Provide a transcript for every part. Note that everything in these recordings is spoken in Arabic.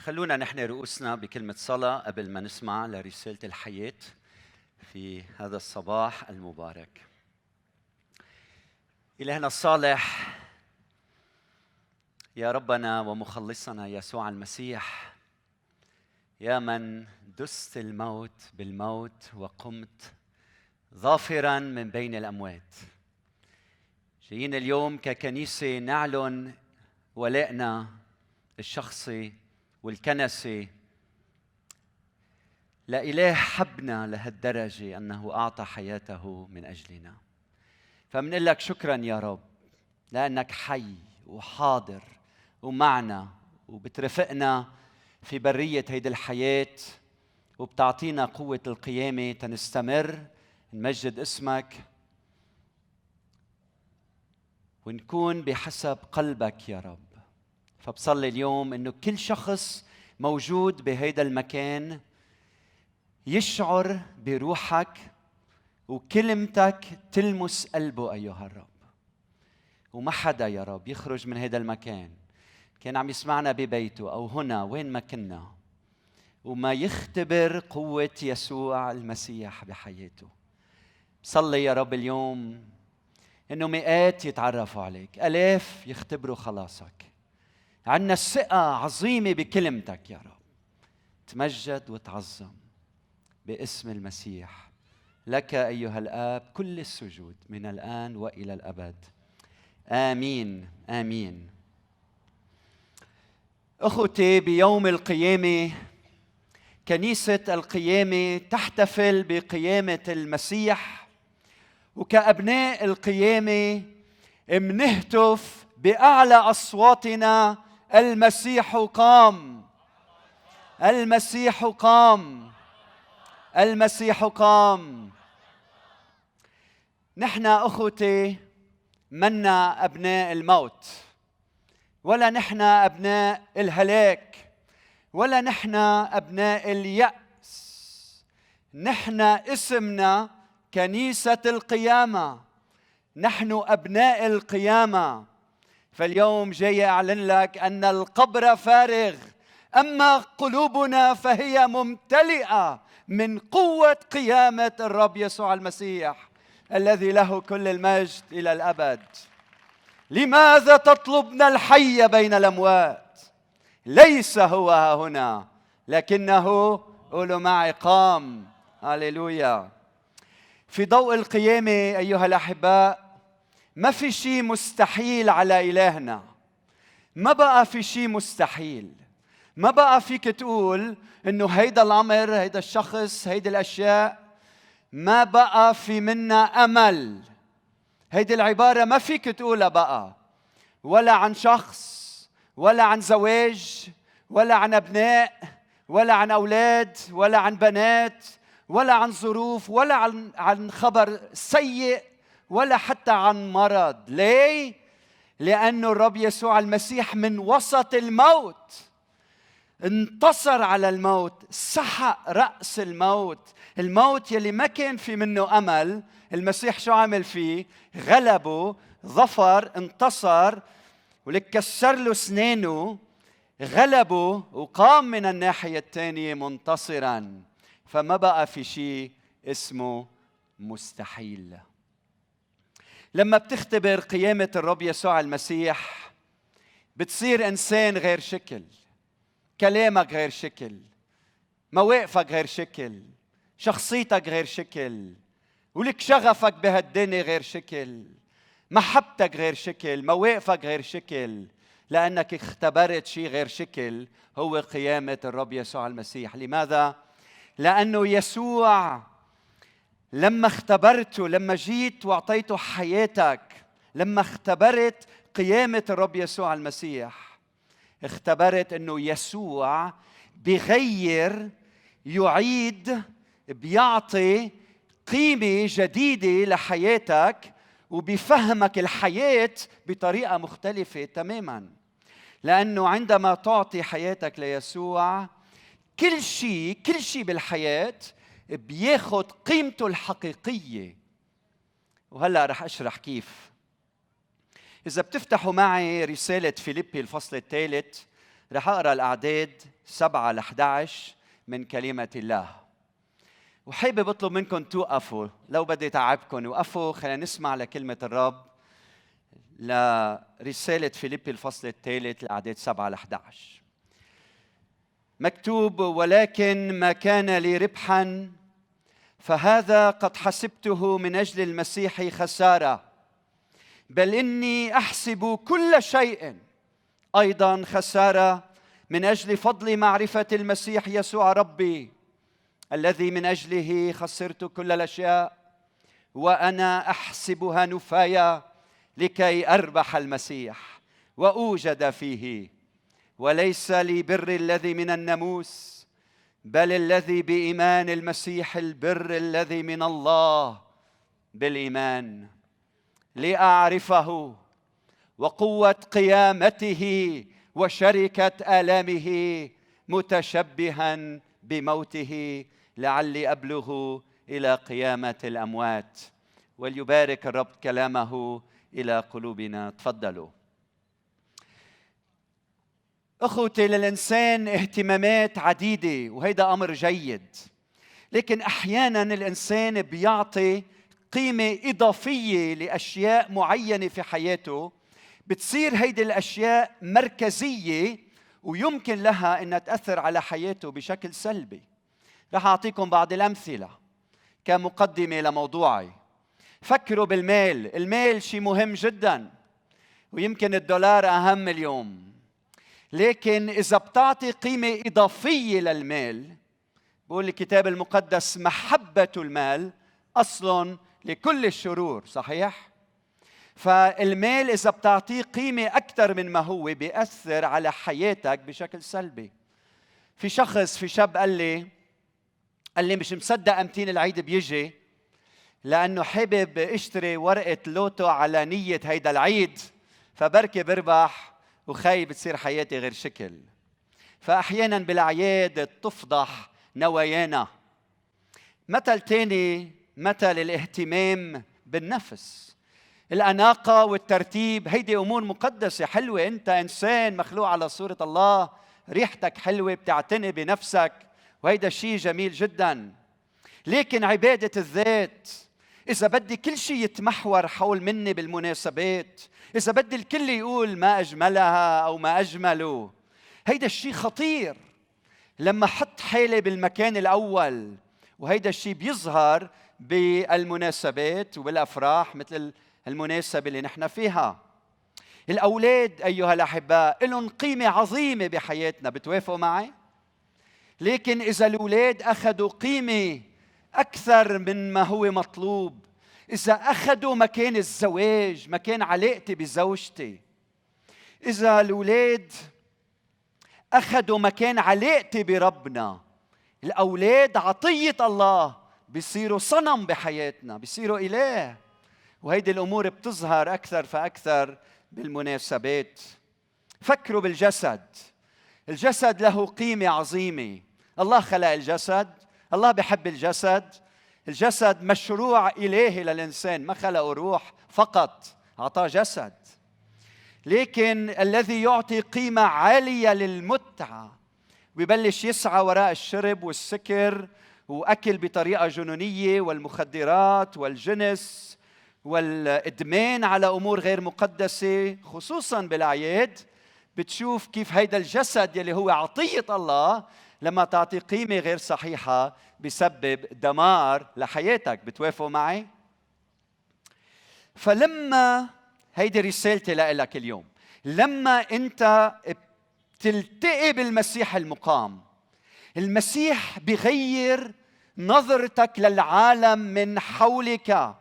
خلونا نحن رؤوسنا بكلمة صلاة قبل ما نسمع لرسالة الحياة في هذا الصباح المبارك. إلهنا الصالح يا ربنا ومخلصنا يسوع المسيح يا من دست الموت بالموت وقمت ظافرا من بين الأموات. جايين اليوم ككنيسة نعلن ولائنا الشخصي والكنسي لإله حبنا لهالدرجة أنه أعطى حياته من أجلنا. فمنقول لك شكرا يا رب لأنك حي وحاضر ومعنا وبترافقنا في برية هيدي الحياة وبتعطينا قوة القيامة تنستمر. نمجد اسمك ونكون بحسب قلبك يا رب. فبصلي اليوم إنه كل شخص موجود بهيدا المكان يشعر بروحك وكلمتك تلمس قلبه أيها الرب. وما حدا يا رب يخرج من هذا المكان. كان عم يسمعنا ببيته أو هنا وين ما كنا. وما يختبر قوة يسوع المسيح بحياته. صلي يا رب اليوم إنه مئات يتعرفوا عليك. ألاف يختبروا خلاصك. عندنا الثقة عظيمة بكلمتك يا رب. تمجد وتعظم باسم المسيح. لك أيها الآب كل السجود من الآن وإلى الأبد. آمين آمين. أخوتي بيوم القيامة كنيسة القيامة تحتفل بقيامة المسيح. وكأبناء القيامة منهتف بأعلى أصواتنا المسيح قام. المسيح قام. المسيح قام. نحن أخوتي منا أبناء الموت. ولا نحن أبناء الهلاك. ولا نحن أبناء اليأس. نحن اسمنا كنيسة القيامة. نحن أبناء القيامة. فاليوم جاي أعلن لك أن القبر فارغ. أما قلوبنا فهي ممتلئة من قوة قيامة الرب يسوع المسيح الذي له كل المجد إلى الأبد. لماذا تطلبنا الحي بين الأموات؟ ليس هو ها هنا لكنه قولوا معي قام. هللويا. في ضوء القيامة أيها الأحباء ما في شيء مستحيل على إلهنا. ما بقى في شيء مستحيل. ما بقى فيك تقول إنه هيدا الأمر هيدا الشخص هيدي الأشياء. ما بقى في منا أمل. هيدي العبارة ما فيك تقولها بقى. ولا عن شخص ولا عن زواج ولا عن أبناء ولا عن أولاد ولا عن بنات ولا عن ظروف ولا عن عن خبر سيء ولا حتى عن مرض. ليه؟ لأن الرب يسوع المسيح من وسط الموت انتصر على الموت سحق رأس الموت. الموت يلي ما كان في منه أمل المسيح شو عمل فيه؟ غلبه ظفر انتصر ولك كسر له اسنانه غلبه وقام من الناحية الثانية منتصرا. فما بقى في شيء اسمه مستحيل. لما بتختبر قيامة الرب يسوع المسيح بتصير إنسان غير شكل كلامك غير شكل مواقفك غير شكل شخصيتك غير شكل ولك شغفك بهالدنيا غير شكل محبتك غير شكل مواقفك غير شكل لأنك اختبرت شيء غير شكل هو قيامة الرب يسوع المسيح لماذا؟ لأنه يسوع لما اختبرته لما جيت واعطيته حياتك لما اختبرت قيامة الرب يسوع المسيح اختبرت إنه يسوع بغير يعيد بيعطي قيمة جديدة لحياتك وبفهمك الحياة بطريقة مختلفة تماما. لأنه عندما تعطي حياتك ليسوع كل شيء كل شيء بالحياة بياخد قيمته الحقيقية. وهلأ رح أشرح كيف. إذا بتفتحوا معي رسالة فيليبي الفصل الثالث رح أقرأ الأعداد 7 ل 11 من كلمة الله. وحابب أطلب منكم توقفوا لو بدي تعبكم وقفوا خلينا نسمع لكلمة الرب لرسالة فيليبي الفصل الثالث الاعداد 7 ل 11 مكتوب ولكن ما كان لي ربحا فهذا قد حسبته من أجل المسيح خسارة. بل إني أحسب كل شيء أيضا خسارة من أجل فضل معرفة المسيح يسوع ربي الذي من أجله خسرت كل الأشياء وأنا أحسبها نفايا لكي أربح المسيح وأوجد فيه وليس لي بر الذي من الناموس. بل الذي بإيمان المسيح البر الذي من الله بالإيمان لأعرفه وقوة قيامته وشركة آلامه متشبها بموته لعلي أبلغ إلى قيامة الأموات وليبارك الرب كلامه إلى قلوبنا. تفضلوا. أخوتي للإنسان اهتمامات عديدة وهيدا أمر جيد. لكن أحيانا الإنسان بيعطي قيمة إضافية لأشياء معينة في حياته. بتصير هيدي الأشياء مركزية ويمكن لها إنها تأثر على حياته بشكل سلبي. رح أعطيكم بعض الأمثلة كمقدمة لموضوعي. فكروا بالمال. المال شيء مهم جدا ويمكن الدولار أهم اليوم. لكن إذا بتعطي قيمة إضافية للمال بقول الكتاب المقدس محبة المال اصل لكل الشرور صحيح؟ فالمال إذا بتعطيه قيمة أكثر من ما هو بيأثر على حياتك بشكل سلبي. في شخص في شاب قال لي قال لي مش مصدق امتين العيد بيجي لأنه حابب اشتري ورقة لوتو على نية هيدا العيد فبركي بربح وخايف بتصير حياتي غير شكل. فأحيانا بالاعياد تفضح نوايانا. مثل تاني مثل الاهتمام بالنفس. الأناقة والترتيب هيدي أمور مقدسة. حلوة أنت إنسان مخلوق على صورة الله. ريحتك حلوة بتعتني بنفسك. وهيدا شيء جميل جدا. لكن عبادة الذات إذا بدي كل شيء يتمحور حول مني بالمناسبات إذا بدي الكل يقول ما أجملها أو ما أجمله هيدا الشيء خطير لما حط حالي بالمكان الأول وهيدا الشيء بيظهر بالمناسبات وبالأفراح مثل المناسبة اللي نحن فيها الأولاد أيها الأحباء لهم قيمة عظيمة بحياتنا بتوافقوا معي؟ لكن إذا الأولاد أخذوا قيمة أكثر من ما هو مطلوب. إذا أخذوا مكان الزواج مكان علاقتي بزوجتي. إذا الأولاد أخذوا مكان علاقتي بربنا. الأولاد عطية الله بيصيروا صنم بحياتنا بيصيروا إله. وهيدي الأمور بتظهر أكثر فأكثر بالمناسبات. فكروا بالجسد. الجسد له قيمة عظيمة. الله خلق الجسد الله بحب الجسد. الجسد مشروع إلهي للإنسان ما خلقه روح فقط أعطاه جسد. لكن الذي يعطي قيمة عالية للمتعة ويبلش يسعى وراء الشرب والسكر وأكل بطريقة جنونية والمخدرات والجنس والإدمان على أمور غير مقدسة خصوصا بالأعياد بتشوف كيف هيدا الجسد يلي هو عطية الله لما تعطي قيمة غير صحيحة بسبب دمار لحياتك. بتوافقوا معي؟ فلما هيدي رسالتي لك اليوم. لما أنت بتلتقي بالمسيح المقام المسيح بغير نظرتك للعالم من حولك.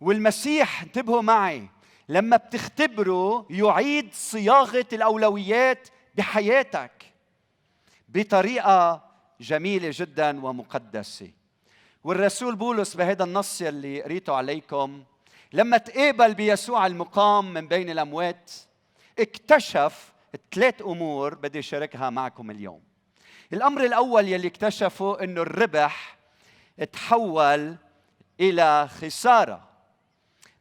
والمسيح انتبهوا معي لما بتختبره يعيد صياغة الأولويات بحياتك. بطريقة جميلة جدا ومقدسة. والرسول بولس بهذا النص اللي قريته عليكم لما تقابل بيسوع المقام من بين الأموات اكتشف ثلاث أمور بدي أشاركها معكم اليوم. الأمر الأول يلي اكتشفه إنه الربح تحول إلى خسارة.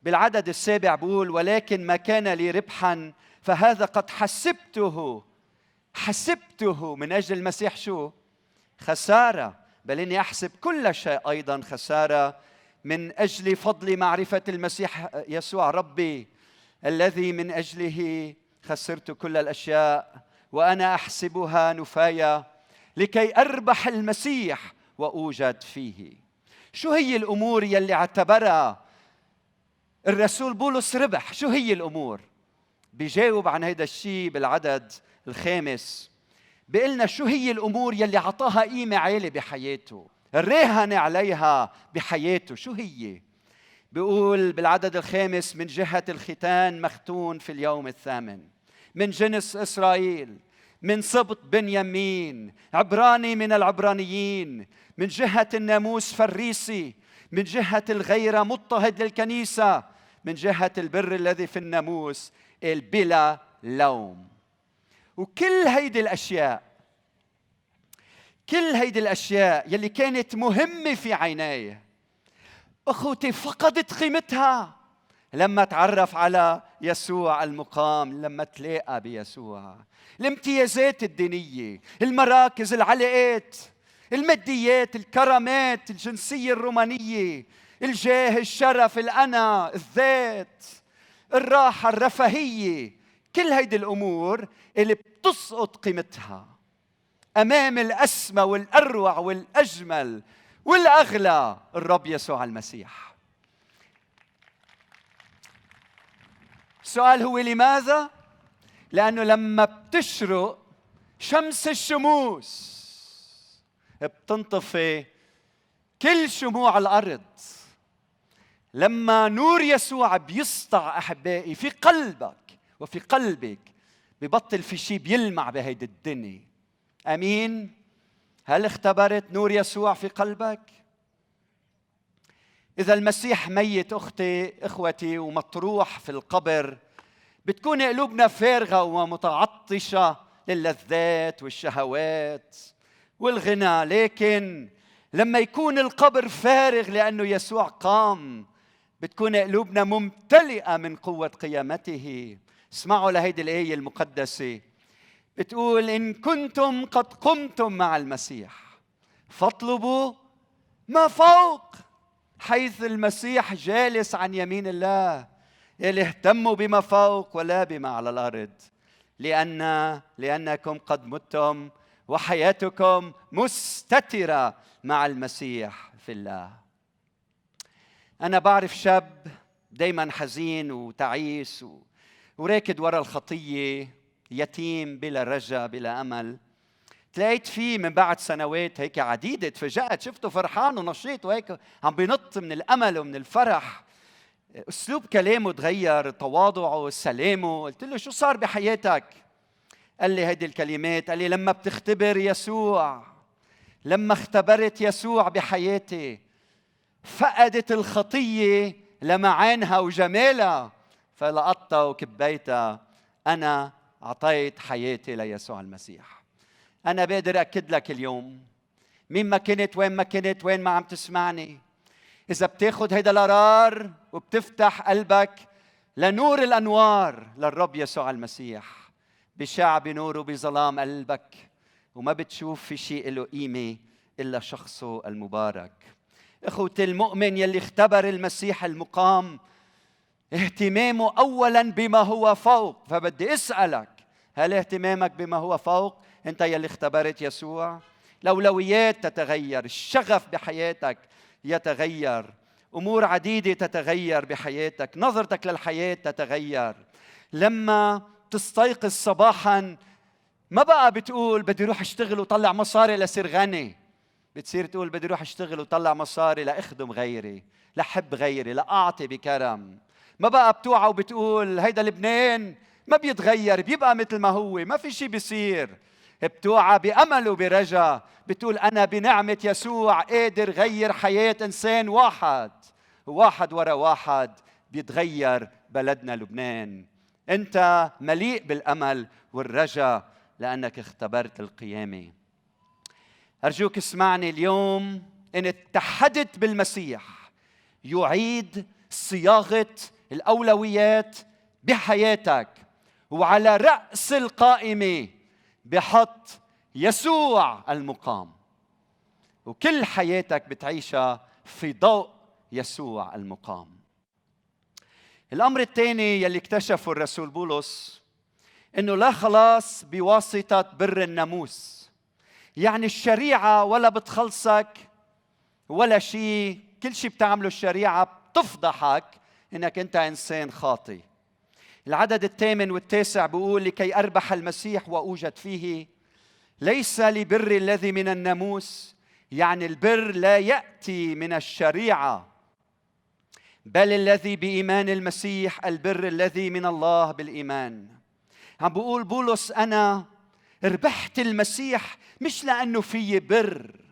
بالعدد السابع بقول ولكن ما كان لي ربحا فهذا قد حسبته حسبته من أجل المسيح شو؟ خسارة. بل إني أحسب كل شيء أيضا خسارة من أجل فضل معرفة المسيح يسوع ربي الذي من أجله خسرت كل الأشياء وأنا أحسبها نفاية لكي أربح المسيح وأوجد فيه. شو هي الأمور يلي اعتبرها؟ الرسول بولس ربح. شو هي الأمور؟ بيجاوب عن هذا الشيء بالعدد الخامس بيقلنا شو هي الأمور يلي عطاها قيمة عالية بحياته راهن عليها بحياته شو هي؟ بيقول بالعدد الخامس من جهة الختان مختون في اليوم الثامن من جنس إسرائيل من سبط بنيامين عبراني من العبرانيين من جهة الناموس فريسي من جهة الغيرة مضطهد للكنيسة من جهة البر الذي في الناموس البلا لوم. وكل هيدي الأشياء كل هيدي الأشياء يلي كانت مهمة في عيناي. أخوتي فقدت قيمتها لما تعرف على يسوع المقام لما تلاقى بيسوع. الامتيازات الدينية المراكز العلاقات الماديات الكرامات الجنسية الرومانية الجاه الشرف الأنا الذات الراحة الرفاهية. كل هيدي الأمور اللي بتسقط قيمتها. أمام الأسمى والأروع والأجمل والأغلى الرب يسوع المسيح. السؤال هو لماذا؟ لأنه لما بتشرق شمس الشموس بتنطفي كل شموع الأرض. لما نور يسوع بيسطع أحبائي في قلبك وفي قلبك ببطل في شيء بيلمع بهيدي الدنيا. أمين؟ هل اختبرت نور يسوع في قلبك؟ إذا المسيح ميت أختي إخوتي ومطروح في القبر بتكون قلوبنا فارغة ومتعطشة للذات والشهوات والغنى. لكن لما يكون القبر فارغ لأنه يسوع قام بتكون قلوبنا ممتلئة من قوة قيامته. اسمعوا لهيدي الآية المقدسة. بتقول إن كنتم قد قمتم مع المسيح فاطلبوا ما فوق حيث المسيح جالس عن يمين الله يلي اهتموا بما فوق ولا بما على الأرض. لأن لأنكم قد متم وحياتكم مستترة مع المسيح في الله. أنا بعرف شاب دايما حزين وتعيس و... وراكد ورا الخطية يتيم بلا رجا بلا أمل. تلاقيت فيه من بعد سنوات هيك عديدة تفاجأت شفته فرحان ونشيط وهيك عم بينط من الأمل ومن الفرح. أسلوب كلامه تغير تواضعه سلامه. قلت له شو صار بحياتك؟ قال لي هيدي الكلمات. قال لي لما بتختبر يسوع لما اختبرت يسوع بحياتي فقدت الخطية لمعانها وجمالها. فلقطتها وكبيتها أنا أعطيت حياتي ليسوع المسيح. أنا بقدر أكد لك اليوم مين ما كنت وين ما كنت وين ما عم تسمعني إذا بتاخذ هيدا القرار وبتفتح قلبك لنور الأنوار للرب يسوع المسيح بشع بنوره بظلام قلبك وما بتشوف في شيء له قيمة إلا شخصه المبارك. إخوتي المؤمن يلي اختبر المسيح المقام اهتمامه اولا بما هو فوق. فبدي أسألك هل اهتمامك بما هو فوق؟ أنت يلي اختبرت يسوع. الاولويات تتغير الشغف بحياتك يتغير أمور عديدة تتغير بحياتك نظرتك للحياة تتغير. لما تستيقظ صباحا ما بقى بتقول بدي أروح أشتغل وطلع مصاري لصير غني. بتصير تقول بدي أروح أشتغل وطلع مصاري لأخدم غيري لحب غيري لأعطي بكرم. ما بقى بتوعى وبتقول هيدا لبنان ما بيتغير بيبقى مثل ما هو ما في شيء بيصير. بتوعى بأمل وبرجا بتقول أنا بنعمة يسوع قادر غير حياة إنسان واحد. واحد ورا واحد بيتغير بلدنا لبنان. أنت مليء بالأمل والرجا لأنك اختبرت القيامة. أرجوك اسمعني اليوم إن اتحدت بالمسيح يعيد صياغة الأولويات بحياتك وعلى رأس القائمة بحط يسوع المقام. وكل حياتك بتعيشها في ضوء يسوع المقام. الأمر الثاني يلي اكتشفه الرسول بولس إنه لا خلاص بواسطة بر الناموس. يعني الشريعة ولا بتخلصك ولا شيء. كل شيء بتعمله الشريعة بتفضحك. إنك أنت إنسان خاطي العدد الثامن والتاسع بيقول لكي أربح المسيح وأوجد فيه ليس لبر الذي من الناموس يعني البر لا يأتي من الشريعة بل الذي بإيمان المسيح البر الذي من الله بالإيمان. عم بقول بولس أنا ربحت المسيح مش لأنه في بر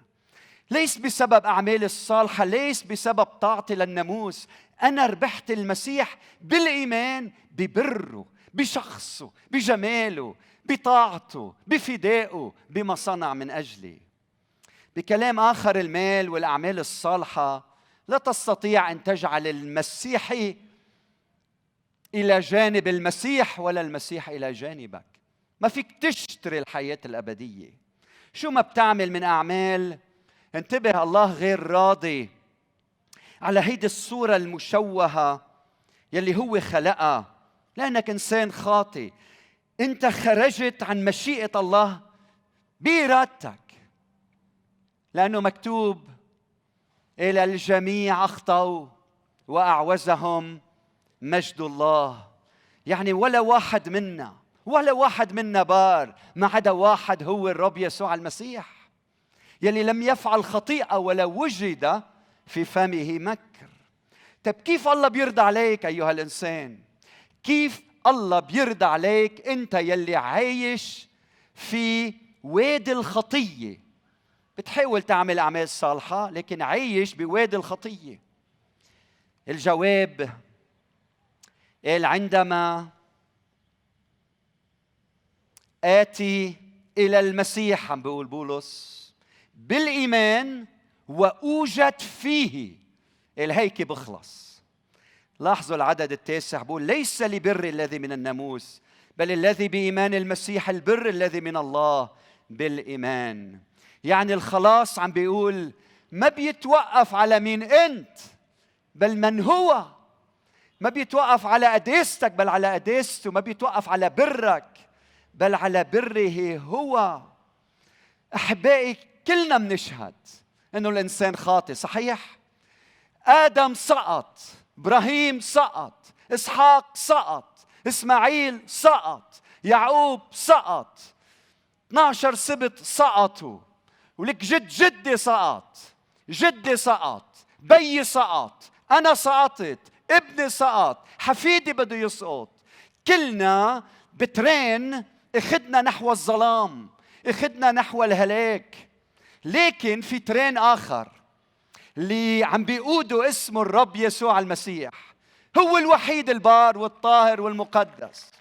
ليس بسبب اعمالي الصالحة ليس بسبب طاعتي للناموس. أنا ربحت المسيح بالإيمان ببره بشخصه بجماله بطاعته بفدائه بما صنع من أجلي. بكلام آخر المال والأعمال الصالحة لا تستطيع أن تجعل المسيحي إلى جانب المسيح ولا المسيح إلى جانبك. ما فيك تشتري الحياة الأبدية. شو ما بتعمل من أعمال انتبه الله غير راضي على هيدي الصورة المشوهة يلي هو خلقها. لأنك إنسان خاطي أنت خرجت عن مشيئة الله بإرادتك. لأنه مكتوب إلى الجميع أخطأوا وأعوزهم مجد الله. يعني ولا واحد منا ولا واحد منا بار ما عدا واحد هو الرب يسوع المسيح. يلي لم يفعل خطيئة ولا وجد في فمه مكر. طيب كيف الله بيرضى عليك أيها الإنسان؟ كيف الله بيرضى عليك أنت يلي عايش في وادي الخطية؟ بتحاول تعمل أعمال صالحة لكن عايش بوادي الخطية. الجواب قال عندما آتي إلى المسيح عم بيقول بولس بالإيمان وأوجد فيه. الهيك بخلص. لاحظوا العدد التاسع بقول ليس لبر الذي من الناموس بل الذي بإيمان المسيح البر الذي من الله بالإيمان. يعني الخلاص عم بيقول ما بيتوقف على مين أنت بل من هو. ما بيتوقف على قداستك بل على قداسته ما بيتوقف على برك بل على بره هو. أحبائي كلنا بنشهد إنه الإنسان خاطئ صحيح؟ آدم سقط إبراهيم سقط إسحاق سقط إسماعيل سقط يعقوب سقط 12 سبت سقطوا ولك جد جدي سقط جدي سقط بيي سقط أنا سقطت ابني سقط حفيدي بده يسقط. كلنا بترين أخذنا نحو الظلام أخذنا نحو الهلاك. لكن في ترين آخر اللي عم بيقودوا اسمه الرب يسوع المسيح. هو الوحيد البار والطاهر والمقدس.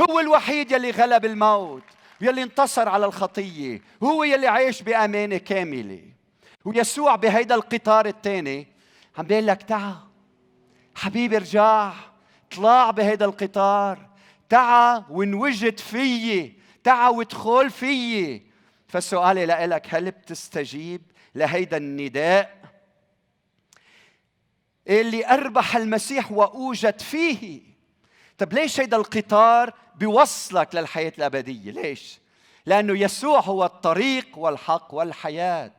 هو الوحيد يلي غلب الموت يلي انتصر على الخطية. هو يلي عايش بامانه كاملة. ويسوع بهيدا القطار الثاني عم بيقول لك تعا حبيبي ارجع اطلع بهيدا القطار. تعا وانوجد فيي. تعا وادخل فيي. فسؤالي لك هل بتستجيب لهيدا النداء؟ اللي أربح المسيح وأوجد فيه. طب ليش هيدا القطار بيوصلك للحياة الأبدية؟ ليش؟ لأنه يسوع هو الطريق والحق والحياة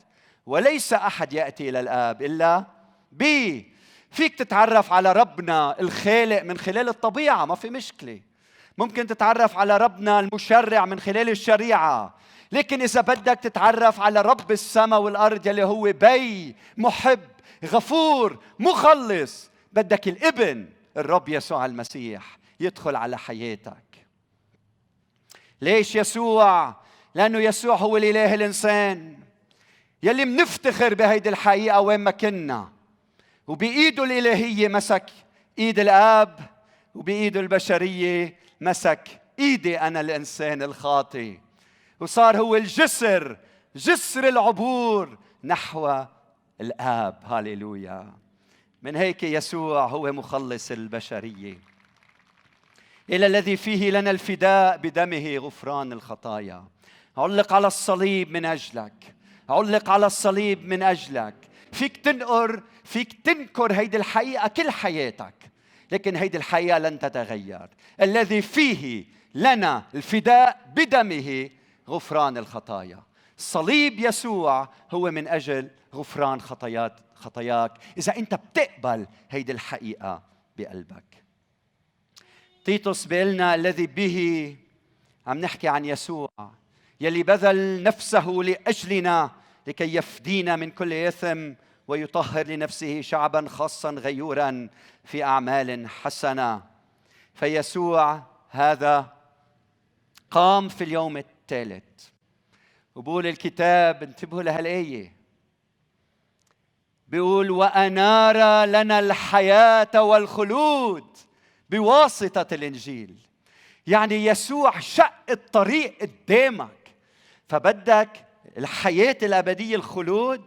وليس أحد يأتي إلى الآب إلا بي. فيك تتعرف على ربنا الخالق من خلال الطبيعة ما في مشكلة. ممكن تتعرف على ربنا المشرع من خلال الشريعة. لكن إذا بدك تتعرف على رب السماء والأرض يلي هو بي محب غفور مخلص بدك الإبن الرب يسوع المسيح يدخل على حياتك. ليش يسوع؟ لأنه يسوع هو الإله الإنسان يلي منفتخر بهيدي الحقيقة وين ما كنا. وبإيده الإلهية مسك إيد الآب وبإيده البشرية مسك إيدي أنا الإنسان الخاطئ. وصار هو الجسر جسر العبور نحو الآب. هاليلويا. من هيك يسوع هو مخلص البشرية. إلى الذي فيه لنا الفداء بدمه غفران الخطايا. علق على الصليب من أجلك. علق على الصليب من أجلك. فيك تنقر فيك تنكر هيدي الحقيقة كل حياتك. لكن هيدي الحقيقة لن تتغير. الذي فيه لنا الفداء بدمه غفران الخطايا. صليب يسوع هو من أجل غفران خطايات خطاياك. إذا أنت بتقبل هيدي الحقيقة بقلبك. تيتوس بيقلنا الذي به عم نحكي عن يسوع يلي بذل نفسه لأجلنا لكي يفدينا من كل إثم ويطهر لنفسه شعبا خاصا غيورا في أعمال حسنة. فيسوع هذا قام في اليوم الثالث وبقول الكتاب انتبهوا لهالايه بيقول وأنار لنا الحياة والخلود بواسطة الإنجيل. يعني يسوع شق الطريق قدامك. فبدك الحياة الأبدية الخلود.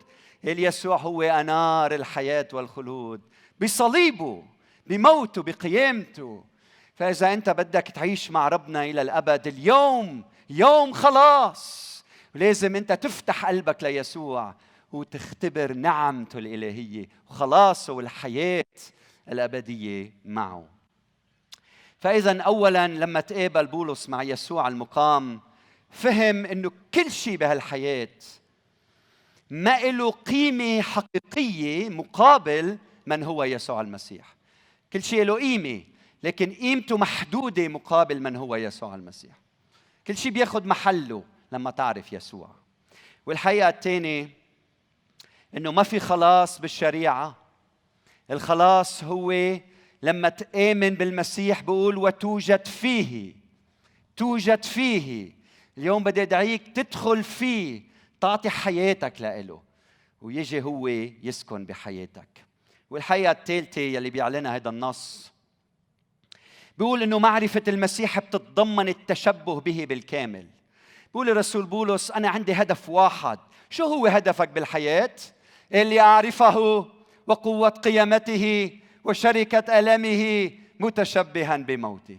يسوع هو أنار الحياة والخلود بصليبه بموته بقيامته. فإذا أنت بدك تعيش مع ربنا إلى الأبد اليوم يوم خلاص. لازم انت تفتح قلبك ليسوع وتختبر نعمته الإلهية وخلاصه والحياة الأبدية معه. فإذا اولا لما تقابل بولس مع يسوع المقام فهم إنه كل شيء بهالحياة ما له قيمة حقيقية مقابل من هو يسوع المسيح. كل شيء له قيمة لكن قيمته محدودة مقابل من هو يسوع المسيح. كل شيء بياخذ محله لما تعرف يسوع. والحقيقة الثانية إنه ما في خلاص بالشريعة. الخلاص هو لما تآمن بالمسيح بقول وتوجد فيه. توجد فيه. اليوم بدي أدعيك تدخل فيه. تعطي حياتك لإله. ويجي هو يسكن بحياتك. والحقيقة الثالثة يلي بيعلنها هذا النص بيقول إنه معرفة المسيح بتتضمن التشبه به بالكامل. بيقول الرسول بولس أنا عندي هدف واحد. شو هو هدفك بالحياة؟ اللي أعرفه وقوة قيامته وشركة ألمه متشبها بموته.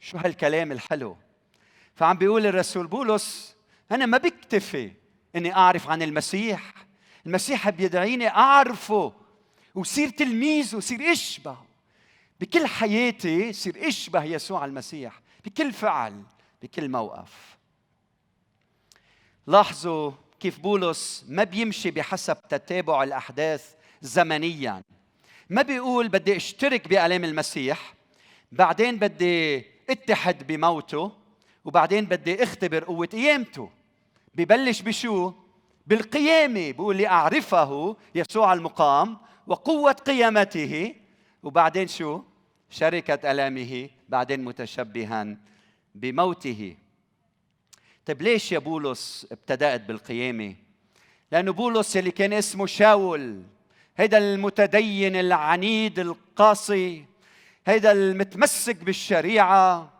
شو هالكلام الحلو؟ فعم بيقول الرسول بولس أنا ما بكتفي إني أعرف عن المسيح. المسيح بيدعيني أعرفه وصير تلميذ وصير أشبه بكل حياتي صير أشبه يسوع المسيح بكل فعل بكل موقف. لاحظوا كيف بولس ما بيمشي بحسب تتابع الأحداث زمنيا. ما بيقول بدي أشترك بآلام المسيح بعدين بدي اتحد بموته وبعدين بدي اختبر قوة قيامته. ببلش بشو؟ بالقيامة. بقول لي أعرفه يسوع المقام وقوة قيامته وبعدين شو؟ شركة ألامه بعدين متشبها بموته طيب ليش يا بولس ابتدأت بالقيامة؟ لأنه بولس اللي كان اسمه شاول هيدا المتدين العنيد القاسي هيدا المتمسك بالشريعة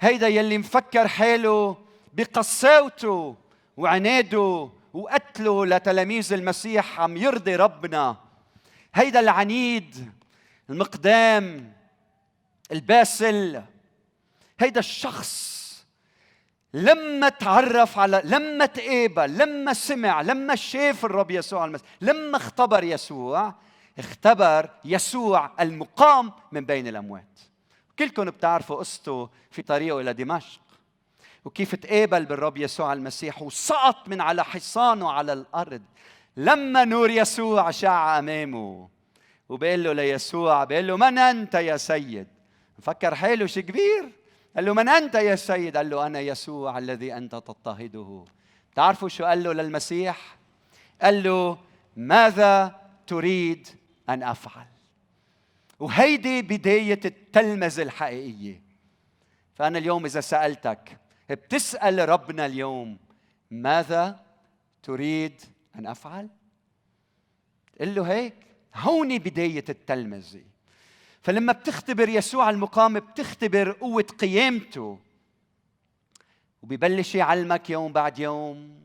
هيدا يلي مفكر حاله بقساوته وعناده وقتله لتلاميذ المسيح عم يرضي ربنا هيدا العنيد المقدام الباسل. هيدا الشخص لما تعرف على لما تقابل لما سمع لما شاف الرب يسوع المسيح لما اختبر يسوع اختبر يسوع المقام من بين الأموات. كلكم بتعرفوا قصته في طريقه إلى دمشق. وكيف تقابل بالرب يسوع المسيح وسقط من على حصانه على الأرض. لما نور يسوع شع أمامه. وبقول له ليسوع بقول له من أنت يا سيد؟ مفكر حاله شي كبير قال له من أنت يا سيد؟ قال له أنا يسوع الذي أنت تضطهده. تعرفوا شو قال له للمسيح؟ قال له ماذا تريد أن أفعل؟ وهيدي بداية التلمذة الحقيقية. فأنا اليوم إذا سألتك بتسأل ربنا اليوم ماذا تريد أن أفعل؟ قل له هيك. هوني بداية التلمذة فلما بتختبر يسوع المقام بتختبر قوة قيامته. وبيبلش يعلمك يوم بعد يوم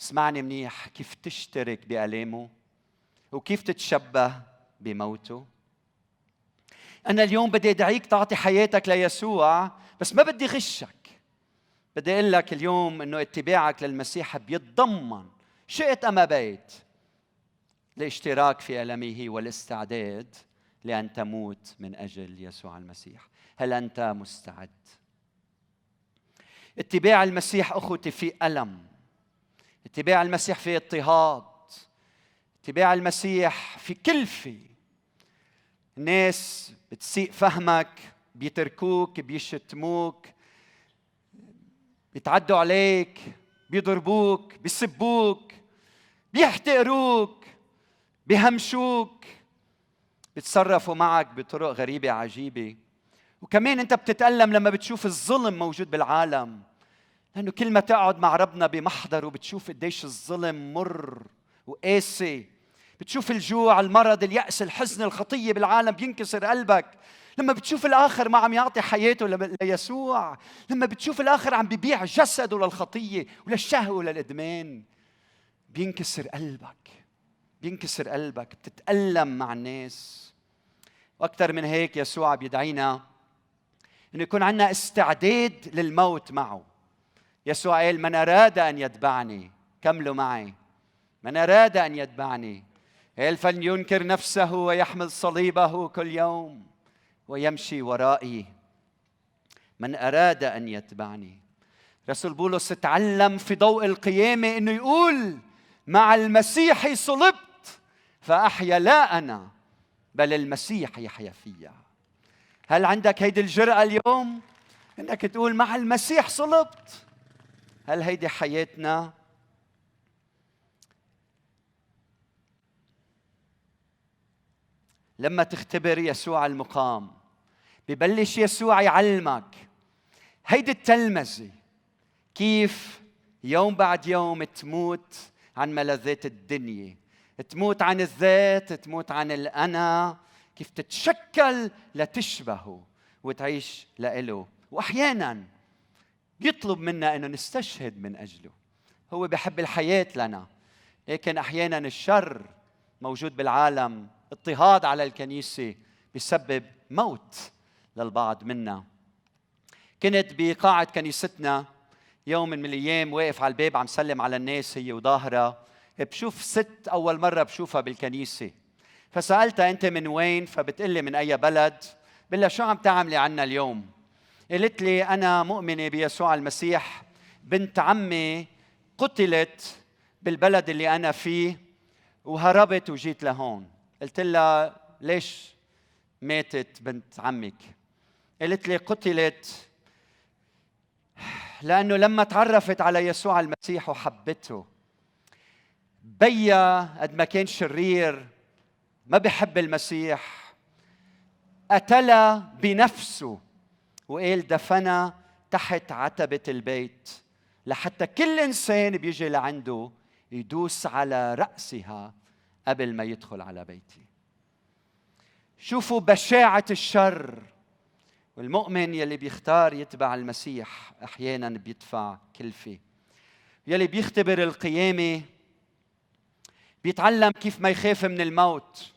اسمعني منيح كيف تشترك بآلامه وكيف تتشبه بموته؟ أنا اليوم بدي أدعيك تعطي حياتك ليسوع بس ما بدي غشك. بدي أقول لك اليوم إنه اتباعك للمسيح بيتضمن شئت أم أبيت. الاشتراك في ألمه والاستعداد لأن تموت من أجل يسوع المسيح. هل أنت مستعد؟ اتباع المسيح أخوتي في ألم. اتباع المسيح في اضطهاد. اتباع المسيح في كلفة. الناس بتسيء فهمك بيتركوك بيشتموك بيتعدوا عليك بيضربوك بيسبوك بيحتقروك. بيهمشوك بيتصرفوا معك بطرق غريبة عجيبة. وكمان انت بتتألم لما بتشوف الظلم موجود بالعالم لأنه كل ما تقعد مع ربنا بمحضره بتشوف قديش الظلم مر وقاسي. بتشوف الجوع المرض اليأس الحزن الخطية بالعالم بينكسر قلبك. لما بتشوف الآخر ما عم يعطي حياته ليسوع. لما بتشوف الآخر عم ببيع جسده للخطية وللشهوة وللإدمان بينكسر قلبك. بينكسر قلبك بتتألم مع الناس. وأكثر من هيك يسوع بيدعينا إنه يكون عندنا استعداد للموت معه. يسوع قال من أراد أن يتبعني كملوا معي. من أراد أن يتبعني. قال فلينكر نفسه ويحمل صليبه كل يوم ويمشي ورائي. من أراد أن يتبعني. رسول بولس تعلم في ضوء القيامة إنه يقول مع المسيح صلبت فأحيا لا أنا بل المسيح يحيا فيا. هل عندك هيدي الجرأة اليوم؟ إنك تقول مع المسيح صلبت. هل هيدي حياتنا؟ لما تختبر يسوع المقام ببلش يسوع يعلمك هيدي التلمذة كيف يوم بعد يوم تموت عن ملذات الدنيا. تموت عن الذات تموت عن الأنا. كيف تتشكل لتشبهه وتعيش لإله. وأحيانا بيطلب منا أنه نستشهد من أجله. هو بحب الحياة لنا لكن أحيانا الشر موجود بالعالم. اضطهاد على الكنيسة بيسبب موت للبعض منا. كنت بقاعة كنيستنا يوم من الأيام واقف على الباب عم سلم على الناس هي وظاهرة. بشوف ست أول مرة بشوفها بالكنيسة. فسألتها أنت من وين؟ فبتقلي من أي بلد؟ بقول شو عم تعملي عنا اليوم؟ قالت لي أنا مؤمنة بيسوع المسيح. بنت عمي قتلت بالبلد اللي أنا فيه وهربت وجيت لهون. قلت لها ليش ماتت بنت عمك؟ قالت لي قتلت لأنه لما تعرفت على يسوع المسيح وحبته. بيا قد ما كان شرير ما بحب المسيح. قتل بنفسه وقال دفن تحت عتبة البيت لحتى كل إنسان بيجي لعنده يدوس على رأسها قبل ما يدخل على بيتي. شوفوا بشاعة الشر. والمؤمن يلي بيختار يتبع المسيح أحيانا بيدفع كلفة. يلي بيختبر القيامة بيتعلم كيف ما يخاف من الموت.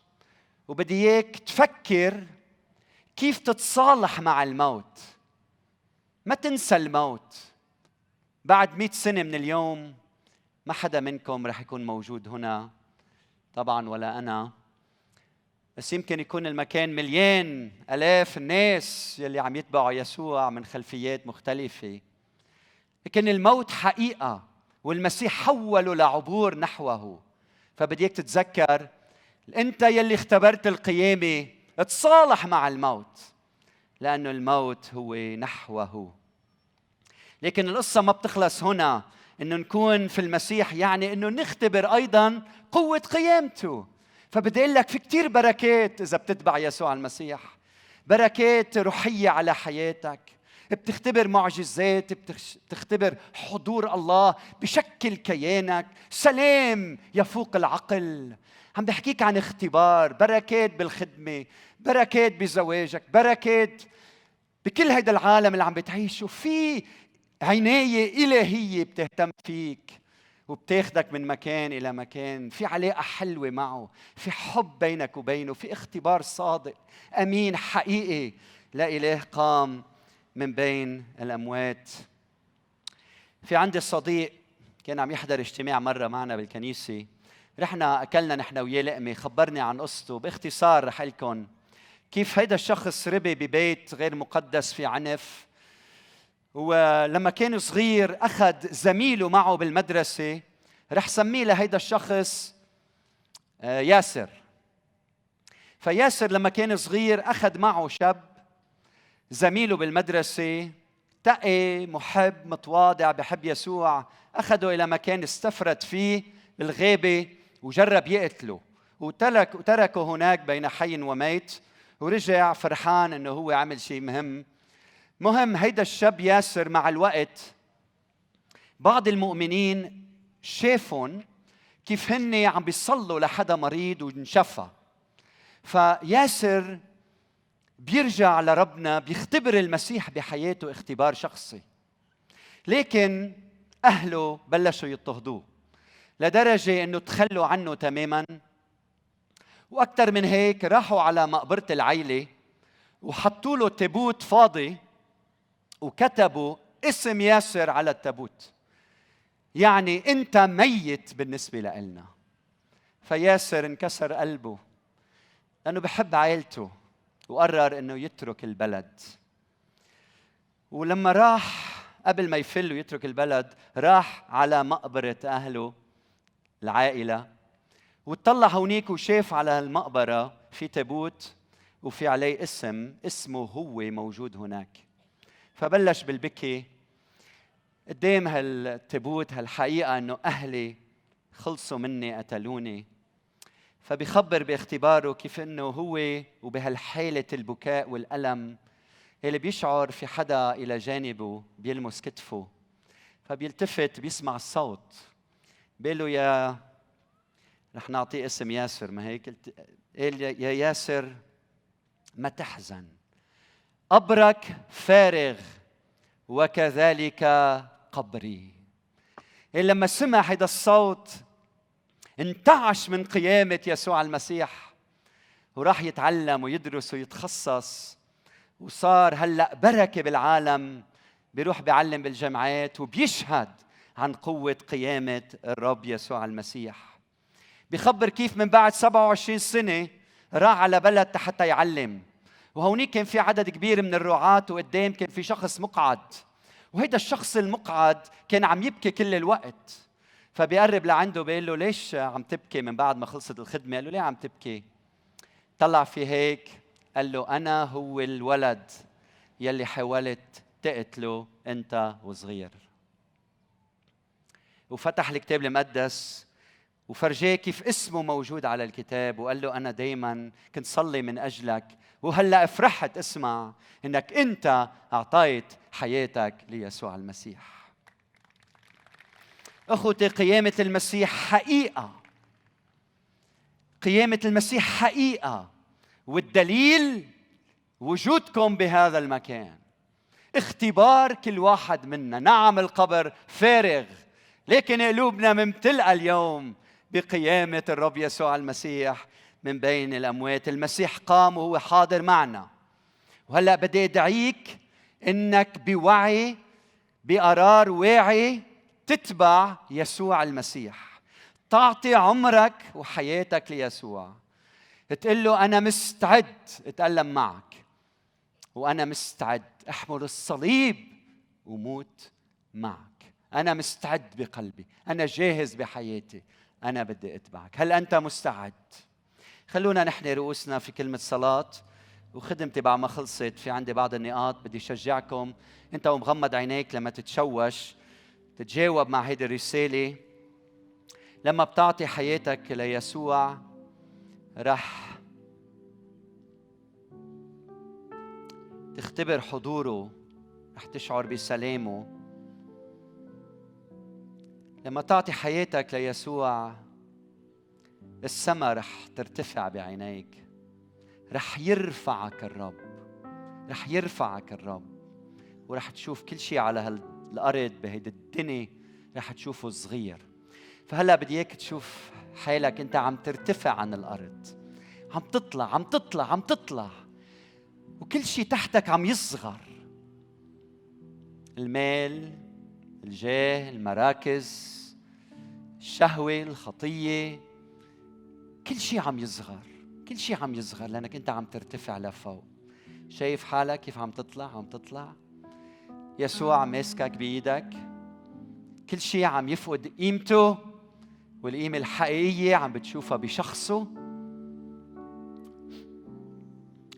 وبدي إياك تفكر كيف تتصالح مع الموت. ما تنسى الموت. بعد مئة سنة من اليوم ما حدا منكم رح يكون موجود هنا. طبعا ولا أنا. بس يمكن يكون المكان مليان آلاف الناس يلي عم يتبعوا يسوع من خلفيات مختلفة. لكن الموت حقيقة والمسيح حوله لعبور نحوه. فبدي اياك تتذكر أنت يلي اختبرت القيامة تصالح مع الموت لأنه الموت هو نحوه. لكن القصة ما بتخلص هنا إنه نكون في المسيح يعني إنه نختبر أيضا قوة قيامته. فبدي أقول لك في كثير بركات إذا بتتبع يسوع المسيح بركات روحية على حياتك. بتختبر معجزات بتختبر حضور الله بشكل كيانك. سلام يفوق العقل. عم بحكيك عن اختبار بركات بالخدمة بركات بزواجك بركات بكل هيدا العالم اللي عم بتعيشه. في عناية إلهية بتهتم فيك وبتاخدك من مكان إلى مكان. في علاقة حلوة معه. في حب بينك وبينه. في اختبار صادق أمين حقيقي. لا إله قام من بين الأموات. في عندي صديق كان عم يحضر اجتماع مرة معنا بالكنيسة. رحنا أكلنا نحن وياه لقمة خبرني عن قصته. باختصار رح لكم كيف هيدا الشخص ربي ببيت غير مقدس في عنف. ولما كان صغير أخذ زميله معه بالمدرسة. رح سميه لهيدا الشخص آه، ياسر. فياسر لما كان صغير أخذ معه شاب زميله بالمدرسة تقي محب متواضع بحب يسوع. أخذه إلى مكان استفرد فيه بالغابة وجرب يقتله. وترك وتركه هناك بين حي وميت ورجع فرحان إنه هو عمل شيء مهم. مهم هيدا الشاب ياسر مع الوقت. بعض المؤمنين شافهم كيف هن عم بيصلوا لحدا مريض وانشفى فياسر بيرجع لربنا بيختبر المسيح بحياته اختبار شخصي. لكن أهله بلشوا يضطهدوه لدرجة إنه تخلوا عنه تماما. وأكثر من هيك راحوا على مقبرة العيلة وحطوا له تابوت فاضي وكتبوا اسم ياسر على التابوت. يعني أنت ميت بالنسبة لنا فياسر انكسر قلبه لأنه بحب عائلته. وقرر إنه يترك البلد. ولما راح قبل ما يفل ويترك البلد راح على مقبرة أهله العائلة وطلع هونيك وشاف على المقبرة في تابوت وفي عليه اسم اسمه هو موجود هناك. فبلش بالبكي قدام هالتابوت هالحقيقة إنه أهلي خلصوا مني قتلوني. فبيخبر باختباره كيف إنه هو وبهالحاله البكاء والألم اللي بيشعر في حدا إلى جانبه بيلمس كتفه. فبيلتفت بيسمع الصوت. بيقول له يا رح نعطيه اسم ياسر. ما هيك؟ قال يا ياسر ما تحزن. قبرك فارغ وكذلك قبري. لما سمع هذا الصوت انتعش من قيامة يسوع المسيح. وراح يتعلم ويدرس ويتخصص. وصار هلأ بركة بالعالم بيروح بيعلم بالجامعات وبيشهد عن قوة قيامة الرب يسوع المسيح. بخبر كيف من بعد 27 سنة راح على بلد حتى يعلم. وهونيك كان في عدد كبير من الرعاة وقدام كان في شخص مقعد. وهيدا الشخص المقعد كان عم يبكي كل الوقت. فبيقرب لعنده بيقول له ليش عم تبكي من بعد ما خلصت الخدمة؟ قال له ليه عم تبكي؟ طلع في هيك قال له أنا هو الولد يلي حاولت تقتله أنت وصغير. وفتح الكتاب المقدس وفرجاه كيف اسمه موجود على الكتاب وقال له أنا دائما كنت صلي من أجلك وهلأ فرحت أسمع إنك أنت أعطيت حياتك ليسوع المسيح. أخوتي قيامة المسيح حقيقة. قيامة المسيح حقيقة. والدليل وجودكم بهذا المكان. اختبار كل واحد منا. نعم القبر فارغ لكن قلوبنا ممتلئة اليوم بقيامة الرب يسوع المسيح من بين الأموات. المسيح قام وهو حاضر معنا. وهلأ بدي أدعيك إنك بوعي بقرار واعي تتبع يسوع المسيح. تعطي عمرك وحياتك ليسوع. تقول له أنا مستعد أتألم معك. وأنا مستعد أحمل الصليب وموت معك. أنا مستعد بقلبي. أنا جاهز بحياتي. أنا بدي أتبعك. هل أنت مستعد؟ خلونا نحن رؤوسنا في كلمة صلاة. وخدمتي بعد ما خلصت في عندي بعض النقاط بدي شجعكم. أنت ومغمض عينيك لما تتشوش. تتجاوب مع هيدي الرسالة. لما بتعطي حياتك ليسوع رح تختبر حضوره رح تشعر بسلامه. لما تعطي حياتك ليسوع السما رح ترتفع بعينيك. رح يرفعك الرب رح يرفعك الرب. ورح تشوف كل شيء على هالارض بهيدي الدنيا رح تشوفه صغير. فهلأ بدي إياك تشوف حالك أنت عم ترتفع عن الأرض. عم تطلع عم تطلع عم تطلع. وكل شيء تحتك عم يصغر. المال الجاه المراكز الشهوة الخطية كل شيء عم يصغر. كل شيء عم يصغر لأنك أنت عم ترتفع لفوق. شايف حالك كيف عم تطلع؟ عم تطلع. يسوع ماسكك بإيدك. كل شيء عم يفقد قيمته والقيمة الحقيقية عم بتشوفها بشخصه.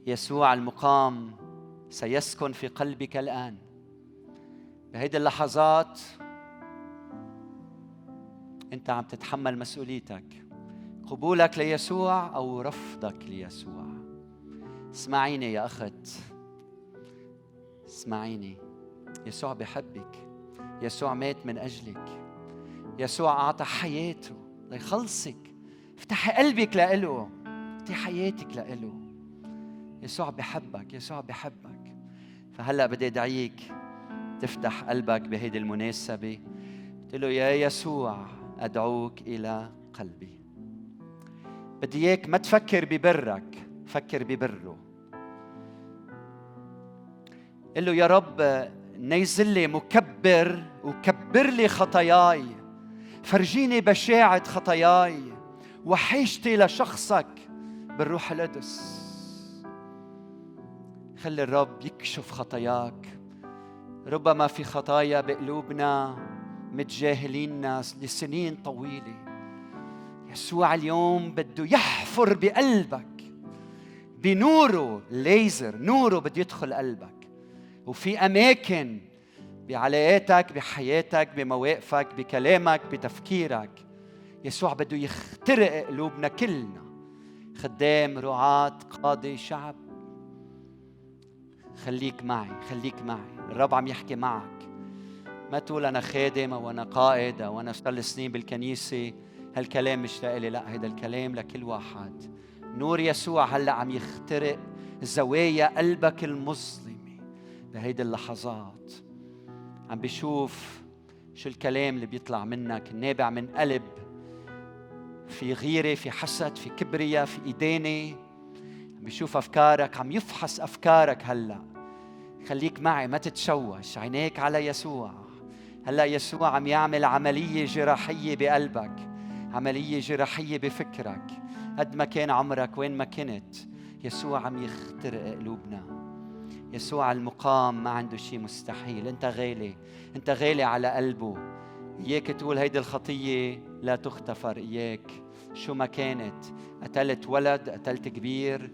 يسوع المقام سيسكن في قلبك الآن. بهيدي اللحظات أنت عم تتحمل مسؤوليتك. قبولك ليسوع أو رفضك ليسوع. اسمعيني يا أخت. اسمعيني. يسوع بحبك يسوع مات من أجلك. يسوع أعطى حياته ليخلصك. افتحي قلبك لإله. افتحي حياتك لإله. يسوع بحبك يسوع بحبك فهلأ بدي أدعيك تفتح قلبك بهيدي المناسبة. قلت له يا يسوع أدعوك إلى قلبي. بدي إياك ما تفكر ببرك فكر ببره. قل له يا رب نيزل لي مكبر وكبر لي خطاياي. فرجيني بشاعة خطاياي وحيشتي لشخصك بالروح القدس. خلي الرب يكشف خطاياك. ربما في خطايا بقلوبنا متجاهلين لسنين طويلة. يسوع اليوم بده يحفر بقلبك. بنوره ليزر نوره بده يدخل قلبك. وفي أماكن بعلاقاتك بحياتك بمواقفك بكلامك بتفكيرك. يسوع بده يخترق قلوبنا كلنا. خدام رعاة قاضي شعب. خليك معي خليك معي. الرب عم يحكي معك. ما تقول أنا خادم أو أنا قائد أو أنا صار سنين بالكنيسة هالكلام مش لإلي. لا هيدا الكلام لكل واحد. نور يسوع هلأ عم يخترق زوايا قلبك المظلمه بهيدي اللحظات. عم بيشوف شو الكلام اللي بيطلع منك. نابع من قلب. في غيرة في حسد في كبرياء في إدانة. عم بيشوف أفكارك. عم يفحص أفكارك هلأ. خليك معي ما تتشوش. عينيك على يسوع. هلأ يسوع عم يعمل عملية جراحية بقلبك. عملية جراحية بفكرك. قد ما كان عمرك وين ما كنت يسوع عم يخترق قلوبنا. يسوع المقام ما عنده شيء مستحيل. انت غالي انت غالي على قلبه. إياك تقول هيدي الخطية لا تغتفر. إياك شو ما كانت. قتلت ولد قتلت كبير.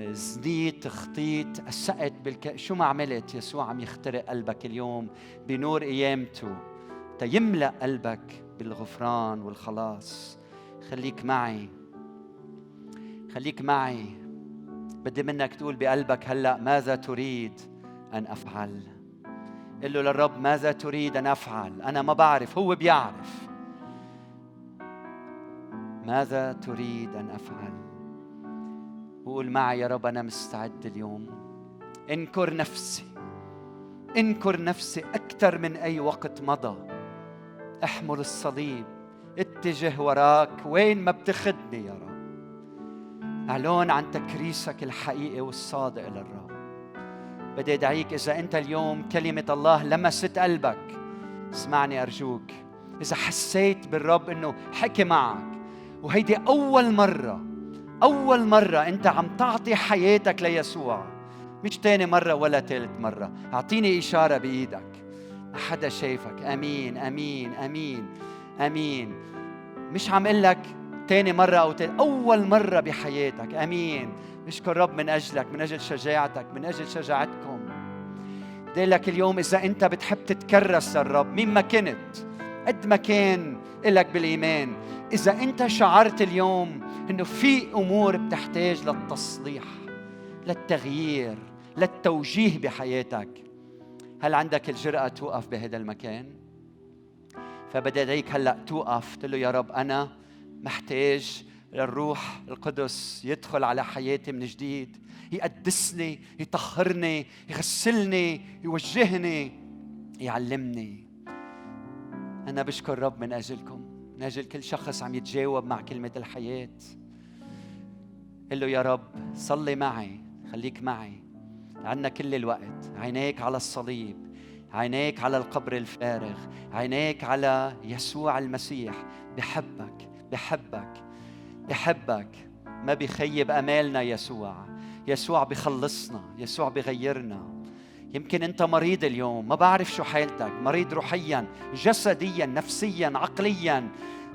زنيت خطيت أسأت بالك... شو ما عملت. يسوع عم يخترق قلبك اليوم بنور قيامته تيملأ قلبك بالغفران والخلاص. خليك معي. خليك معي. بدي منك تقول بقلبك هلأ ماذا تريد أن أفعل؟ قل له للرب ماذا تريد أن أفعل؟ أنا ما بعرف هو بيعرف. ماذا تريد أن أفعل؟ وقول معي يا رب أنا مستعد اليوم. انكر نفسي. انكر نفسي أكثر من أي وقت مضى. احمل الصليب اتجه وراك. وين ما بتخدني يا رب. أعلن عن تكريسك الحقيقي والصادق للرب. بدي أدعيك إذا أنت اليوم كلمة الله لمست قلبك اسمعني أرجوك إذا حسيت بالرب إنه حكي معك وهيدي أول مرة أول مرة أنت عم تعطي حياتك ليسوع مش تاني مرة ولا ثالث مرة. أعطيني إشارة بإيدك. ما حدا شايفك. أمين أمين أمين أمين. مش عم لك تاني مرة أو تاني أول مرة بحياتك أمين. نشكر رب من أجلك من أجل شجاعتك من أجل شجاعتكم. بدي لك اليوم إذا أنت بتحب تتكرس للرب مين ما كنت قد ما كان لك بالإيمان. إذا أنت شعرت اليوم إنه في أمور بتحتاج للتصليح للتغيير للتوجيه بحياتك. هل عندك الجرأة توقف بهذا المكان؟ فبدي ادعيك هلأ توقف تقول له يا رب أنا محتاج للروح القدس يدخل على حياتي من جديد يقدسني يطهرني يغسلني يوجهني يعلمني. أنا بشكر رب من أجلكم من أجل كل شخص عم يتجاوب مع كلمة الحياة. قل له يا رب صلي معي خليك معي عنا كل الوقت عينيك على الصليب. عينيك على القبر الفارغ عينيك على يسوع المسيح. بحبك بحبك بحبك. ما بيخيب آمالنا يسوع. يسوع بخلصنا يسوع بغيرنا يمكن أنت مريض اليوم ما بعرف شو حالتك. مريض روحيا جسديا نفسيا عقليا.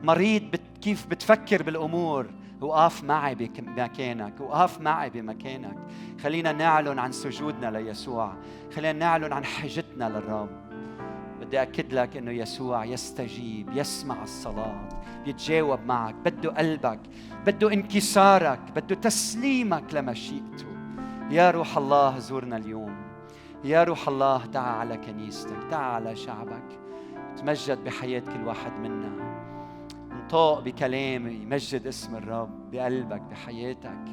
مريض بت كيف بتفكر بالأمور. وقف معي بمكانك وقف معي بمكانك. خلينا نعلن عن سجودنا ليسوع. خلينا نعلن عن حاجتنا للرب. بدي أكد لك أنه يسوع يستجيب يسمع الصلاة بيتجاوب معك بده قلبك بده انكسارك بده تسليمك لمشيئته يا روح الله زورنا اليوم. يا روح الله تعا على كنيستك تعا على شعبك. تمجد بحياة كل واحد منا. انطق بكلام يمجد اسم الرب بقلبك بحياتك.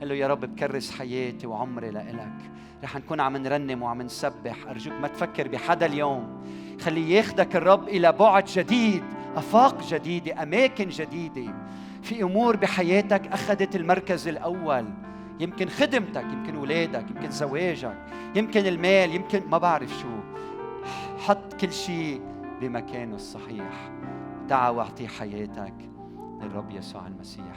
قل له يا رب بكرس حياتي وعمري لإلك. رح نكون عم نرنم وعم نسبح. أرجوك ما تفكر بحدا اليوم. خليه ياخدك الرب إلى بعد جديد آفاق جديدة أماكن جديدة. في أمور بحياتك أخذت المركز الأول. يمكن خدمتك يمكن ولادك يمكن زواجك يمكن المال يمكن ما بعرف شو. حط كل شيء بمكانه الصحيح. تعا واعطي حياتك للرب يسوع المسيح.